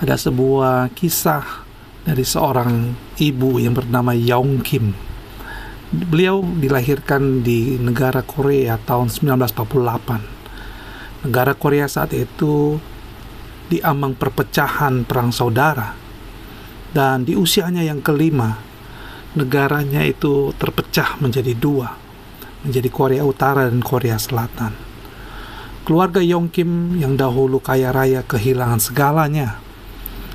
Ada sebuah kisah dari seorang ibu yang bernama Yong Kim. Beliau dilahirkan di negara Korea tahun 1948 Negara Korea saat itu diambang perpecahan perang saudara. Dan di usianya yang kelima Negaranya itu terpecah menjadi dua Menjadi Korea Utara dan Korea Selatan. Keluarga Yong Kim yang dahulu kaya raya kehilangan segalanya.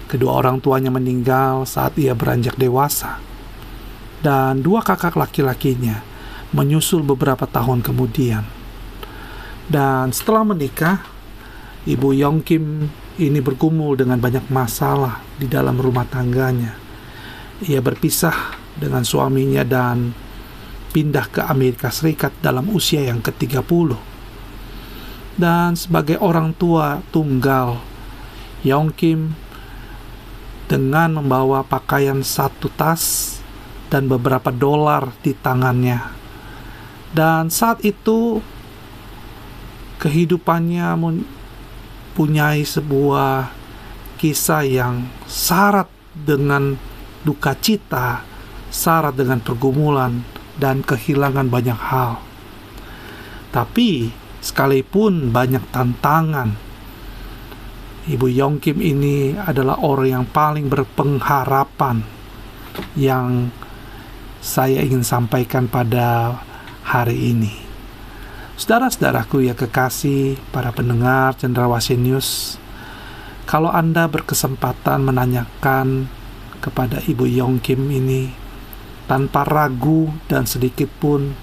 Kedua orang tuanya meninggal saat ia beranjak dewasa. Dan dua kakak laki-lakinya menyusul beberapa tahun kemudian. Dan setelah menikah, Ibu Yong Kim ini bergumul dengan banyak masalah di dalam rumah tangganya. Ia berpisah dengan suaminya dan pindah ke Amerika Serikat dalam usia yang ke-30 dan sebagai orang tua tunggal, Yong Kim dengan membawa pakaian satu tas dan beberapa dolar di tangannya. Dan saat itu kehidupannya mempunyai sebuah kisah yang syarat dengan duka cita, syarat dengan pergumulan dan kehilangan banyak hal. Tapi sekalipun banyak tantangan. Ibu Yong Kim ini adalah orang yang paling berpengharapan yang saya ingin sampaikan pada hari ini. Saudara-saudaraku ya kekasih, para pendengar Cendrawasih News, kalau Anda berkesempatan menanyakan kepada Ibu Yong Kim ini tanpa ragu dan sedikit pun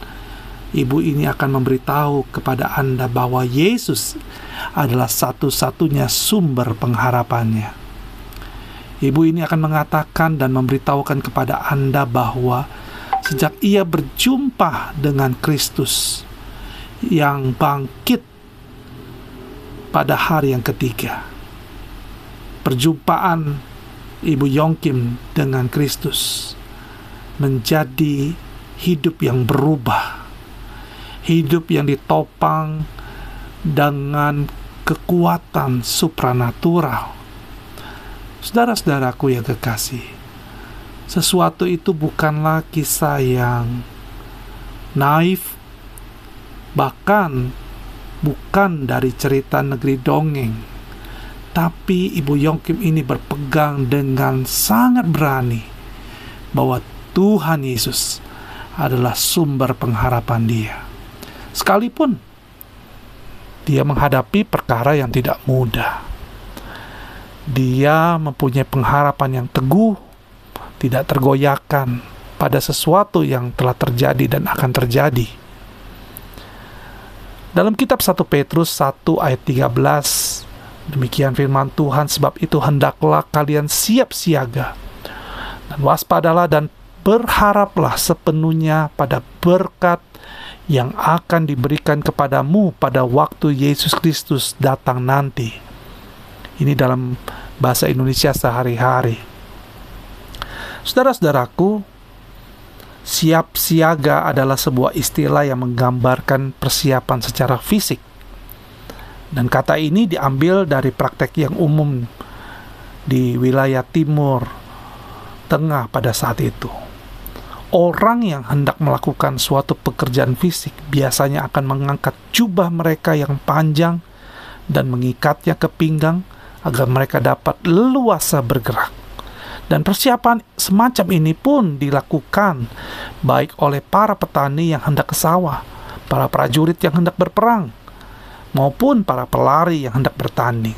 ibu ini akan memberitahu kepada Anda bahwa Yesus adalah satu-satunya sumber pengharapannya. Ibu ini akan mengatakan dan memberitahukan kepada Anda bahwa sejak ia berjumpa dengan Kristus yang bangkit pada hari yang ketiga, perjumpaan Ibu Yongkim dengan Kristus menjadi hidup yang berubah hidup yang ditopang dengan kekuatan supranatural. Saudara-saudaraku yang kekasih, sesuatu itu bukanlah kisah yang naif, bahkan bukan dari cerita negeri dongeng. Tapi Ibu Yongkim ini berpegang dengan sangat berani bahwa Tuhan Yesus adalah sumber pengharapan dia sekalipun dia menghadapi perkara yang tidak mudah. Dia mempunyai pengharapan yang teguh, tidak tergoyahkan pada sesuatu yang telah terjadi dan akan terjadi. Dalam kitab 1 Petrus 1 ayat 13, demikian firman Tuhan, sebab itu hendaklah kalian siap siaga dan waspadalah dan berharaplah sepenuhnya pada berkat yang akan diberikan kepadamu pada waktu Yesus Kristus datang nanti. Ini dalam bahasa Indonesia sehari-hari. Saudara-saudaraku, siap siaga adalah sebuah istilah yang menggambarkan persiapan secara fisik. Dan kata ini diambil dari praktek yang umum di wilayah timur tengah pada saat itu orang yang hendak melakukan suatu pekerjaan fisik biasanya akan mengangkat jubah mereka yang panjang dan mengikatnya ke pinggang agar mereka dapat leluasa bergerak. Dan persiapan semacam ini pun dilakukan baik oleh para petani yang hendak ke sawah, para prajurit yang hendak berperang, maupun para pelari yang hendak bertanding.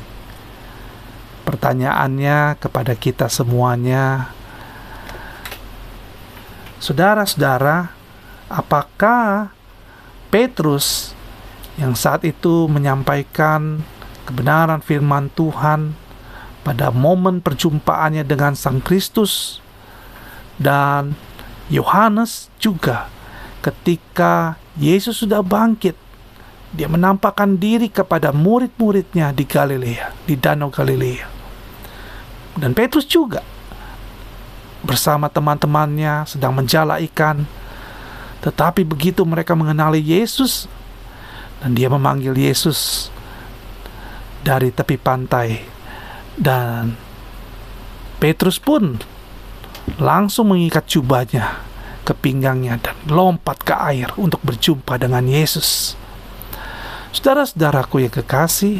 Pertanyaannya kepada kita semuanya, Saudara-saudara, apakah Petrus yang saat itu menyampaikan kebenaran firman Tuhan pada momen perjumpaannya dengan Sang Kristus dan Yohanes juga ketika Yesus sudah bangkit dia menampakkan diri kepada murid-muridnya di Galilea, di Danau Galilea. Dan Petrus juga bersama teman-temannya sedang menjala ikan. Tetapi begitu mereka mengenali Yesus dan dia memanggil Yesus dari tepi pantai dan Petrus pun langsung mengikat jubahnya ke pinggangnya dan lompat ke air untuk berjumpa dengan Yesus. Saudara-saudaraku yang kekasih,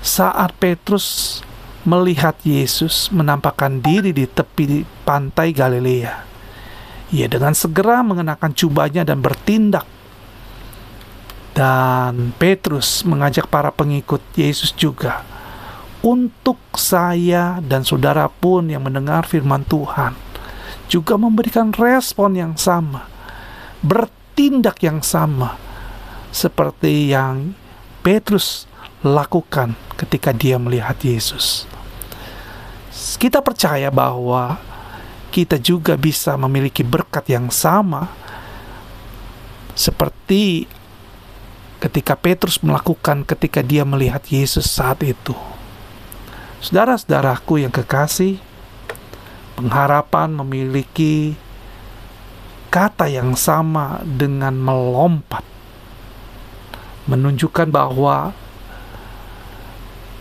saat Petrus melihat Yesus menampakkan diri di tepi pantai Galilea, ia dengan segera mengenakan jubahnya dan bertindak. Dan Petrus mengajak para pengikut Yesus juga untuk saya dan saudara pun yang mendengar firman Tuhan juga memberikan respon yang sama, bertindak yang sama seperti yang Petrus lakukan ketika dia melihat Yesus. Kita percaya bahwa kita juga bisa memiliki berkat yang sama seperti ketika Petrus melakukan ketika dia melihat Yesus saat itu. Saudara-saudaraku yang kekasih, pengharapan memiliki kata yang sama dengan melompat menunjukkan bahwa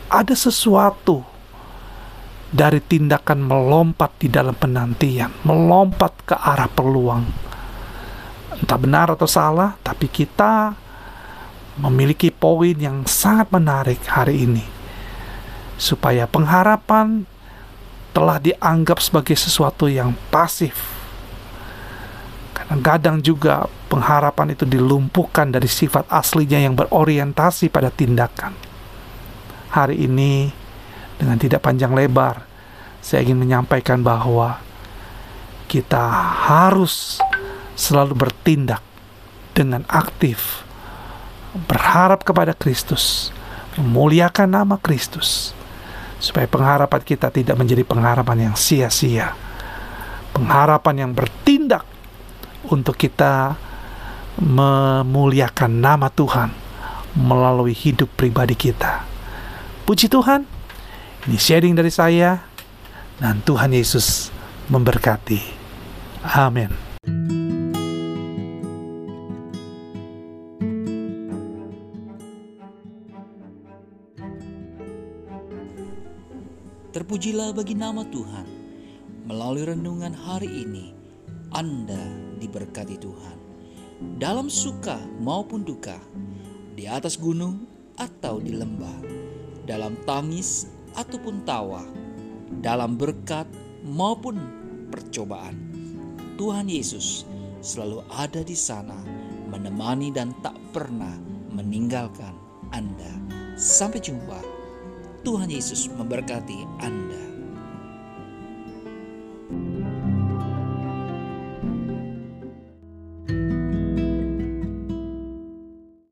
ada sesuatu dari tindakan melompat di dalam penantian, melompat ke arah peluang. Entah benar atau salah, tapi kita memiliki poin yang sangat menarik hari ini. Supaya pengharapan telah dianggap sebagai sesuatu yang pasif. Kadang-kadang juga pengharapan itu dilumpuhkan dari sifat aslinya yang berorientasi pada tindakan. Hari ini, dengan tidak panjang lebar, saya ingin menyampaikan bahwa kita harus selalu bertindak dengan aktif, berharap kepada Kristus, memuliakan nama Kristus, supaya pengharapan kita tidak menjadi pengharapan yang sia-sia, pengharapan yang bertindak untuk kita memuliakan nama Tuhan melalui hidup pribadi kita. Puji Tuhan, ini sharing dari saya, dan Tuhan Yesus memberkati. Amin. Terpujilah bagi nama Tuhan. Melalui renungan hari ini, Anda diberkati Tuhan dalam suka maupun duka, di atas gunung atau di lembah, dalam tangis ataupun tawa, dalam berkat maupun percobaan. Tuhan Yesus selalu ada di sana, menemani dan tak pernah meninggalkan Anda. Sampai jumpa. Tuhan Yesus memberkati Anda.